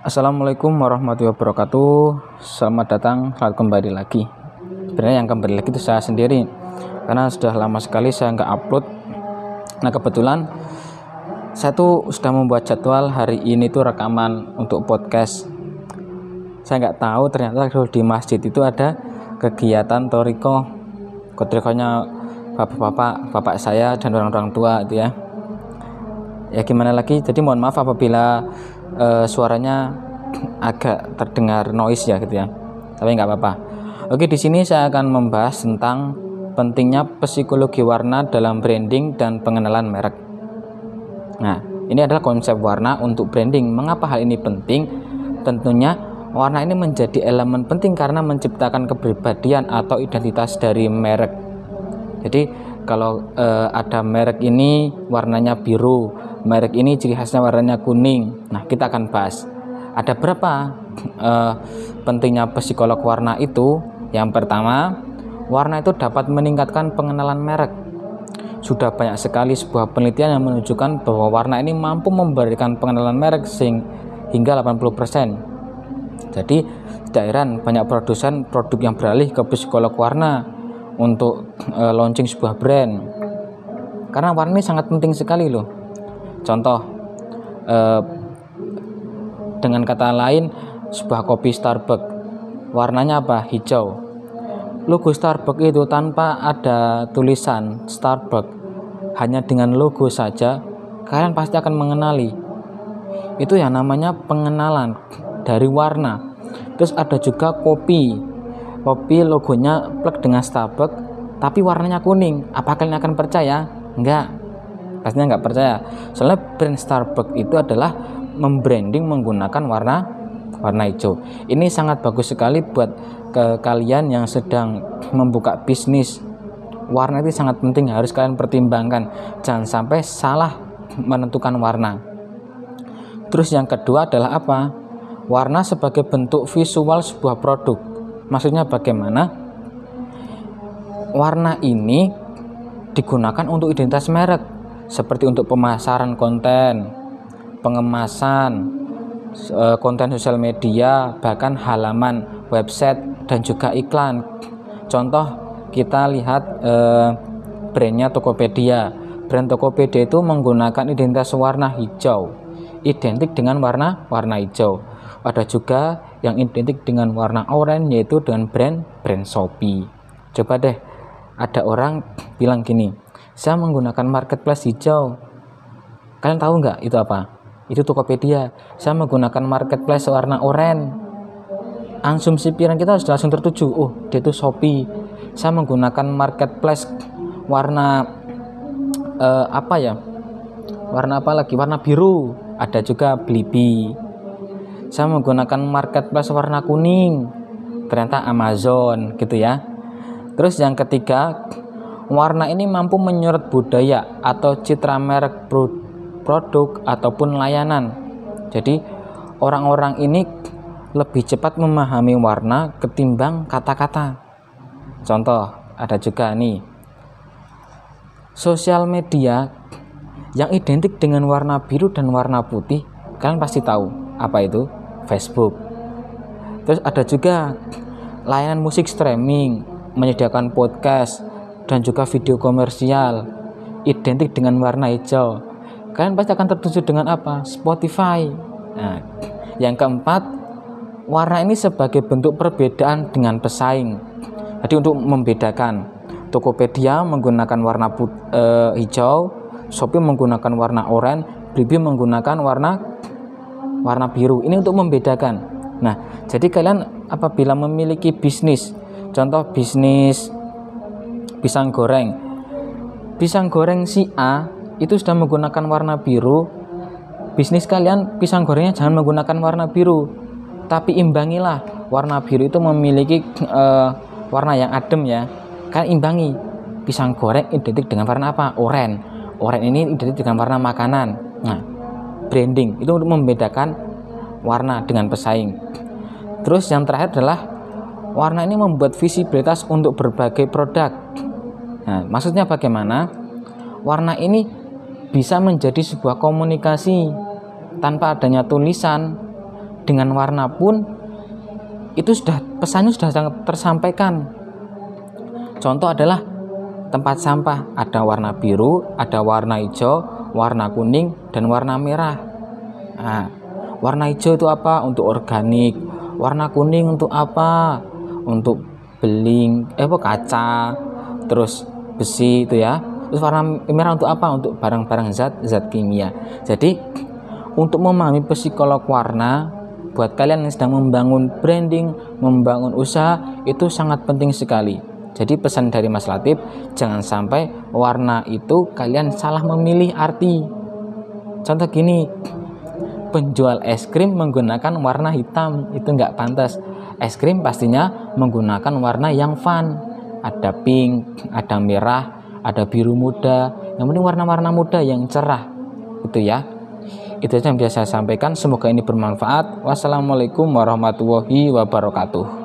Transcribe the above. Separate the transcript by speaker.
Speaker 1: Assalamualaikum warahmatullahi wabarakatuh. Selamat datang, selamat kembali lagi. Sebenarnya yang kembali lagi itu saya sendiri. Karena sudah lama sekali saya nggak upload. Nah kebetulan Saya tuh sudah membuat jadwal hari ini tuh rekaman untuk podcast. Saya nggak tahu ternyata di masjid itu ada kegiatan Toriko. Torikonya bapak-bapak, bapak saya dan orang-orang tua itu ya. Ya gimana lagi? Jadi mohon maaf apabila uh, suaranya agak terdengar noise ya gitu ya. Tapi nggak apa-apa. Oke di sini saya akan membahas tentang pentingnya psikologi warna dalam branding dan pengenalan merek. Nah ini adalah konsep warna untuk branding. Mengapa hal ini penting? Tentunya warna ini menjadi elemen penting karena menciptakan kepribadian atau identitas dari merek. Jadi kalau uh, ada merek ini warnanya biru merek ini ciri khasnya warnanya kuning. Nah, kita akan bahas ada berapa uh, pentingnya psikolog warna itu. Yang pertama, warna itu dapat meningkatkan pengenalan merek. Sudah banyak sekali sebuah penelitian yang menunjukkan bahwa warna ini mampu memberikan pengenalan merek sing hingga 80%. Jadi, tidak banyak produsen produk yang beralih ke psikolog warna untuk uh, launching sebuah brand. Karena warna ini sangat penting sekali loh Contoh eh, dengan kata lain sebuah kopi Starbucks warnanya apa? Hijau. Logo Starbucks itu tanpa ada tulisan Starbucks hanya dengan logo saja kalian pasti akan mengenali. Itu yang namanya pengenalan dari warna. Terus ada juga kopi. Kopi logonya plek dengan Starbucks tapi warnanya kuning. Apa kalian akan percaya? Enggak pastinya nggak percaya. Soalnya brand Starbucks itu adalah membranding menggunakan warna warna hijau. Ini sangat bagus sekali buat ke kalian yang sedang membuka bisnis. Warna itu sangat penting harus kalian pertimbangkan. Jangan sampai salah menentukan warna. Terus yang kedua adalah apa? Warna sebagai bentuk visual sebuah produk. Maksudnya bagaimana? Warna ini digunakan untuk identitas merek seperti untuk pemasaran konten, pengemasan, eh, konten sosial media, bahkan halaman website dan juga iklan. Contoh kita lihat eh, brandnya Tokopedia. Brand Tokopedia itu menggunakan identitas warna hijau, identik dengan warna warna hijau. Ada juga yang identik dengan warna oranye yaitu dengan brand brand Shopee. Coba deh, ada orang bilang gini, saya menggunakan marketplace hijau. Kalian tahu nggak itu apa? Itu Tokopedia. Saya menggunakan marketplace warna oranye. Asumsi pikiran kita sudah langsung tertuju. Oh dia itu Shopee. Saya menggunakan marketplace warna uh, apa ya? Warna apa lagi? Warna biru. Ada juga Blibli saya menggunakan marketplace warna kuning. Ternyata Amazon gitu ya. Terus yang ketiga Warna ini mampu menyerap budaya atau citra merek produk ataupun layanan. Jadi, orang-orang ini lebih cepat memahami warna ketimbang kata-kata. Contoh, ada juga nih. Sosial media yang identik dengan warna biru dan warna putih, kalian pasti tahu apa itu? Facebook. Terus ada juga layanan musik streaming, menyediakan podcast, dan juga video komersial identik dengan warna hijau. Kalian pasti akan tertuju dengan apa? Spotify. Nah yang keempat warna ini sebagai bentuk perbedaan dengan pesaing. Jadi untuk membedakan Tokopedia menggunakan warna put, e, hijau Shopee menggunakan warna oranye Blibli menggunakan warna warna biru. Ini untuk membedakan. Nah jadi kalian apabila memiliki bisnis contoh bisnis pisang goreng. Pisang goreng si A itu sudah menggunakan warna biru. Bisnis kalian pisang gorengnya jangan menggunakan warna biru. Tapi imbangilah warna biru itu memiliki uh, warna yang adem ya. Kan imbangi pisang goreng identik dengan warna apa? Oranye oranye ini identik dengan warna makanan. Nah branding itu untuk membedakan warna dengan pesaing. Terus yang terakhir adalah warna ini membuat visibilitas untuk berbagai produk Nah, maksudnya bagaimana? Warna ini bisa menjadi sebuah komunikasi tanpa adanya tulisan, dengan warna pun itu sudah pesannya sudah sangat tersampaikan. Contoh adalah tempat sampah. Ada warna biru ada warna hijau warna kuning dan warna merah. Nah, warna hijau itu apa? Untuk organik. Warna kuning untuk apa? Untuk beling eh kaca terus besi itu ya. Terus warna merah untuk apa? Untuk barang-barang zat zat kimia. Jadi untuk memahami psikolog warna buat kalian yang sedang membangun branding membangun usaha itu sangat penting sekali. Jadi pesan dari Mas Latif jangan sampai warna itu kalian salah memilih arti. Contoh gini penjual es krim menggunakan warna hitam itu nggak pantas. Es krim pastinya menggunakan warna yang fun ada pink ada merah ada biru muda. Yang penting warna-warna muda yang cerah itu ya. Itu yang biasa saya sampaikan. Semoga ini bermanfaat. Wassalamualaikum warahmatullahi wabarakatuh